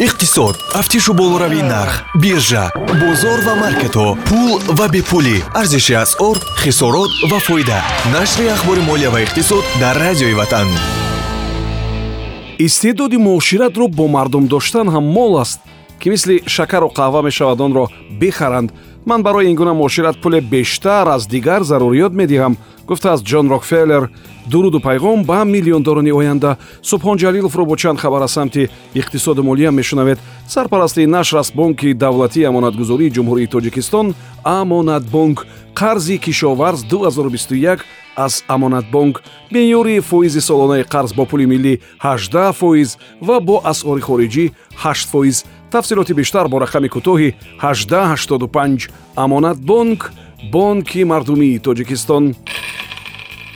иқтисод тафтишу болоравии нарх биржа бозор ва маркетҳо пул ва бепулӣ. Арзиши асъор хисорот ва фоида. Нашри ахбори молия ва иқтисод дар радиои ватан. Истеъдоди муоширатро бо мардум доштан ҳам мол аст ки мисли шакару қаҳва мешавад онро бихаранд. Ман барои ин гуна муошират пуле бештар аз дигар заруриёт медиҳам гуфтааст ҷон рокфеллер дуруду пайғом ба миллиондорони оянда субҳон ҷалиловро бо чанд хабар аз самти иқтисоду молия мешунавед. Сарпарасти нашр аз бонки давлатии амонатгузории ҷумҳурии тоҷикистон амонатбонк қарзи кишоварз 2021 аз амонатбонк меъёри фоизи солонаи қарз бо пули миллӣ 18 фоиз ва бо асъори хориҷӣ 8 фоиз. Тафсилоти бештар бо рақами кӯтоҳи 1885 амонатбонк бонки мардумии тоҷикистон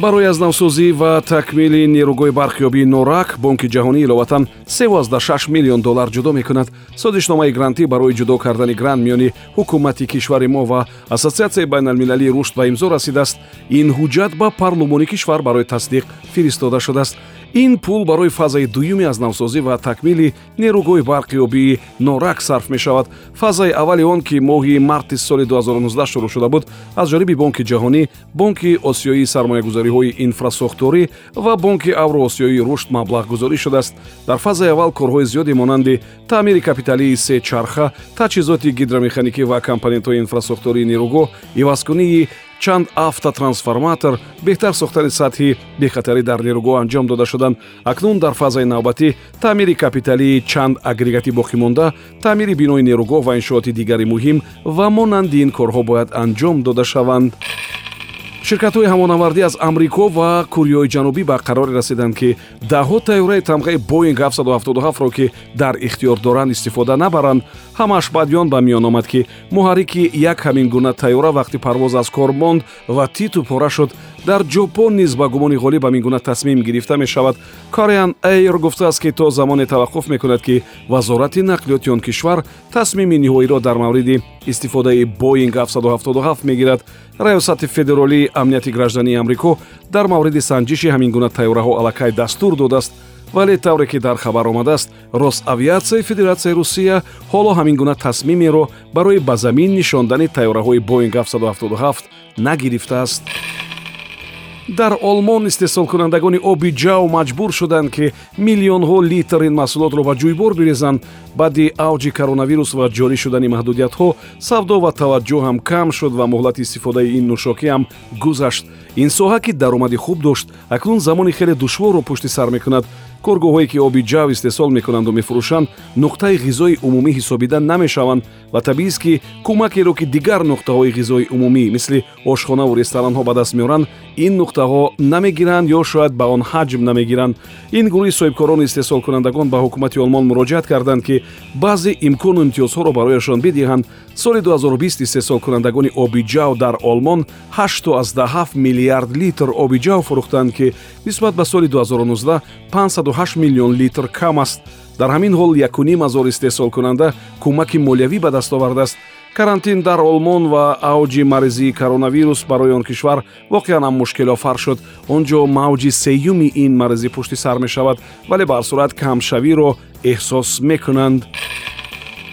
барои аз навсозӣ ва такмили нерӯгоҳи барқиёбии норак бонки ҷаҳонӣ иловатан 36 миллион доллар ҷудо мекунад. Созишномаи грантӣ барои ҷудо кардани грант миёни ҳукумати кишвари мо ва ассотсиатсияи байналмилалии рушд ба имзо расидааст. Ин ҳуҷҷат ба парлумони кишвар барои тасдиқ фиристода шудааст ин пул барои фазаи дуюми аз навсозӣ ва такмили нерӯгоҳи барқиёбии норак сарф мешавад. Фазаи аввали он ки моҳи марти соли 2019 шурӯъ шуда буд аз ҷониби бонки ҷаҳонӣ бонки осиёии сармоягузориҳои инфрасохторӣ ва бонки авроосиёии рушд маблағгузорӣ шудааст. Дар фазаи аввал корҳои зиёде монанди таъмири капиталии се чарха таҷҳизоти гидромеханикӣ ва компонентҳои инфрасохтории нерӯгоҳ ивазкунии чанд автотрансформатор беҳтар сохтани сатҳи бехатарӣ дар нерӯгоҳ анҷом дода шуданд. Акнун дар фазаи навбатӣ таъмири капиталии чанд агрегати боқимонда таъмири бинои нерӯгоҳ ва иншооти дигари муҳим ва монанди ин корҳо бояд анҷом дода шаванд ширкатҳои ҳамонавардӣ аз амрико ва кӯриёи ҷанубӣ ба қароре расиданд ки даҳҳо тайёраи тамғаи боинг 777ро ки дар ихтиёр доранд истифода набаранд ҳамааш баъд ён ба миён омад ки муҳаррики як ҳамин гуна тайёра вақти парвоз аз кор монд ва титу пора шуд дар ҷопон низ ба гумони ғолиб ҳамин гуна тасмим гирифта мешавад. Кореан эйр гуфтааст ки то замоне таваққуф мекунад ки вазорати нақлиёти он кишвар тасмими ниҳоиро дар мавриди истифодаи боинг 777 мегирад. Раёсати федеролии амнияти граждании амрико дар мавриди санҷиши ҳамин гуна тайёраҳо аллакай дастур додааст вале тавре ки дар хабар омадааст росавиатсияи федератсияи русия ҳоло ҳамин гуна тасмимеро барои ба замин нишондани тайёраҳои боинг 777 нагирифтааст дар олмон истеҳсолкунандагони оби ҷав маҷбур шуданд ки миллионҳо литр ин маҳсулотро ба ҷӯйбор бирезанд. Баъди авҷи коронавирус ва ҷорӣ шудани маҳдудиятҳо савдо ва таваҷҷӯҳам кам шуд ва муҳлати истифодаи ин нӯшокиам гузашт. ин соҳа ки даромади хуб дошт акнун замони хеле душворро пушти сар мекунад коргоҳҳое ки оби ҷав истеҳсол мекунанду мефурӯшанд нуқтаи ғизои умумӣ ҳисобида намешаванд ва табиист ки кӯмакеро ки дигар нуқтаҳои ғизои умумӣ мисли ошхонаву ресторанҳо ба даст меоранд ин нуқтаҳо намегиранд ё шояд ба он ҳаҷм намегиранд. ин гурӯҳи соҳибкорони истеҳсолкунандагон ба ҳукумати олмон муроҷиат карданд ки баъзе имкону имтиёзҳоро барояшон бидиҳанд. соли 2020 истеҳсолкунандагони оби ҷав дар олмон 87 миллиард литр оби ҷав фурӯхтанд ки нисбат ба соли 2019 58 миллион литр кам аст. Дар ҳамин ҳол якуним ҳазор истеҳсолкунанда кӯмаки молиявӣ ба даст овардааст. Карантин дар олмон ва авҷи маризии коронавирус барои он кишвар воқеан ҳам мушкилофар шуд. Он ҷо мавҷи сеюми ин маризӣ пушти сар мешавад вале барсурат камшавиро эҳсос мекунанд.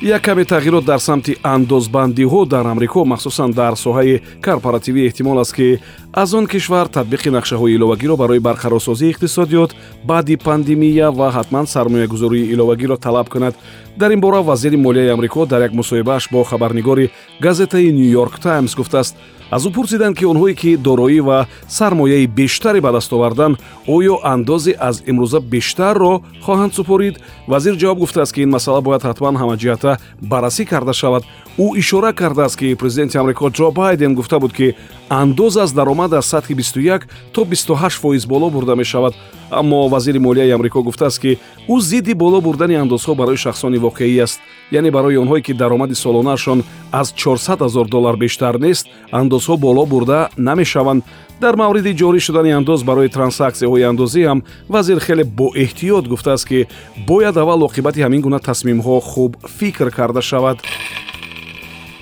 Як каме тағйирот дар самти андозбандиҳо дар амрико махсусан дар соҳаи корпоративӣ эҳтимол аст ки аз он кишвар татбиқи нақшаҳои иловагиро барои барқарорсозии иқтисодиёт баъди пандемия ва ҳатман сармоягузории иловагиро талаб кунад. Дар ин бора вазири молияи амрико дар як мусоҳибааш бо хабарнигори газетаи нью йорк таймс гуфтааст. Аз ӯ пурсиданд ки онҳое ки дороӣ ва сармояи бештаре ба даст оварданд оё андозе аз имрӯза бештарро хоҳанд супорид. Вазир ҷавоб гуфтааст ки ин масъала бояд ҳатман ҳамаҷиҳата баррасӣ карда шавад. Ӯ ишора кардааст ки президенти амрико ҷо байден гуфта буд ки андоз аз даромад аз сатҳи 21 то 28 фоиз боло бурда мешавад. Аммо вазири молияи амрико гуфтааст ки ӯ зидди боло бурдани андозҳо барои шахсони воқеӣ аст. Яъне барои онҳое ки даромади солонаашон аз 400 0 доллар бештар нест андозҳо боло бурда намешаванд. Дар мавриди ҷорӣ шудани андоз барои трансаксияҳои андозӣ ҳам вазир хеле боэҳтиёт гуфтааст ки бояд аввал оқибати ҳамин гуна тасмимҳо хуб фикр карда шавад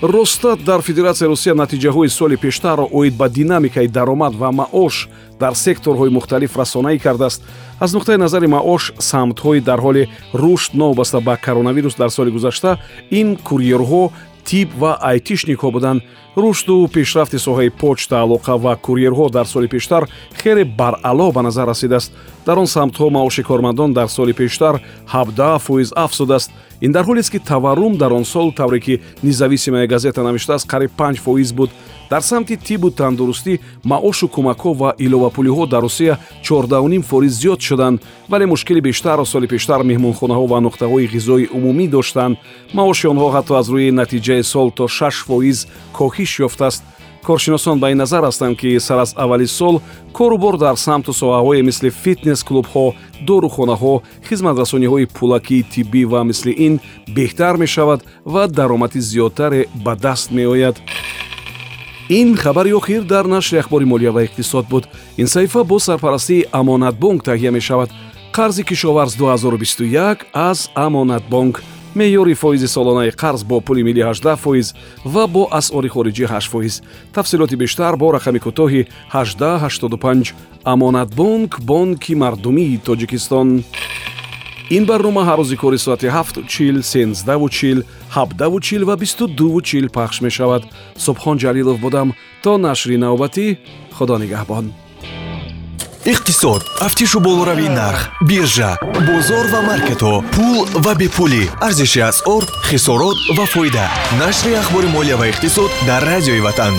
росстат дар федератсияи русия натиҷаҳои соли пештарро оид ба динамикаи даромад ва маош дар секторҳои мухталиф расонаӣ кардааст. Аз нуқтаи назари маош самтҳои дар ҳоли рушд новобаста ба коронавирус дар соли гузашта ин курьерҳо тиб ва айтишникҳо буданд рушду пешрафти соҳаи почта алоқа ва курьерҳо дар соли пештар хеле баръало ба назар расидааст. Дар он самтҳо маоши кормандон дар соли пештар 17 фоиз афзудааст. Ин дар ҳолест ки таваррум дар он сол тавре ки независимая газета навиштааст қариб 5 фоиз буд дар самти тибу тандурустӣ маошу кӯмакҳо ва иловапулиҳо дар русия 14 фоиз зиёд шуданд вале мушкили бештарро соли пештар меҳмонхонаҳо ва нуқтаҳои ғизои умумӣ доштанд. Маоши онҳо ҳатто аз рӯи натиҷаи сол то 6 фоиз коҳиш ёфтааст. Коршиносон ба ин назар ҳастанд ки сар аз аввали сол корубор дар самту соҳаҳое мисли фитнес клубҳо дорухонаҳо хизматрасониҳои пулакии тиббӣ ва мисли ин беҳтар мешавад ва даромади зиёдтаре ба даст меояд ин хабари охир дар нашри ахбори молия ва иқтисод буд. Ин саҳифа бо сарпарастии амонатбонк таҳия мешавад. Қарзи кишоварз 2021 аз амонатбонк меъёри фоизи солонаи қарз бо пули милли 18 фоиз ва бо асъори хориҷӣ 8 фоиз. Тафсилоти бештар бо рақами кӯтоҳи 1885 амонатбонк бонки мардумии тоҷикистон ин барнома ҳар рӯзи кори соати 7чил сенздаучил ҳабдавучил ва бисту дувучил пахш мешавад. Субҳон ҷалилов будам. То нашри навбатӣ худо нигаҳбон. Иқтисод. Тафтишу болоравии нарх биржа бозор ва маркетҳо пул ва бепулӣ. Арзиши асъор хисорот ва фоида. Нашри ахбори молия ва иқтисод дар радиои ватан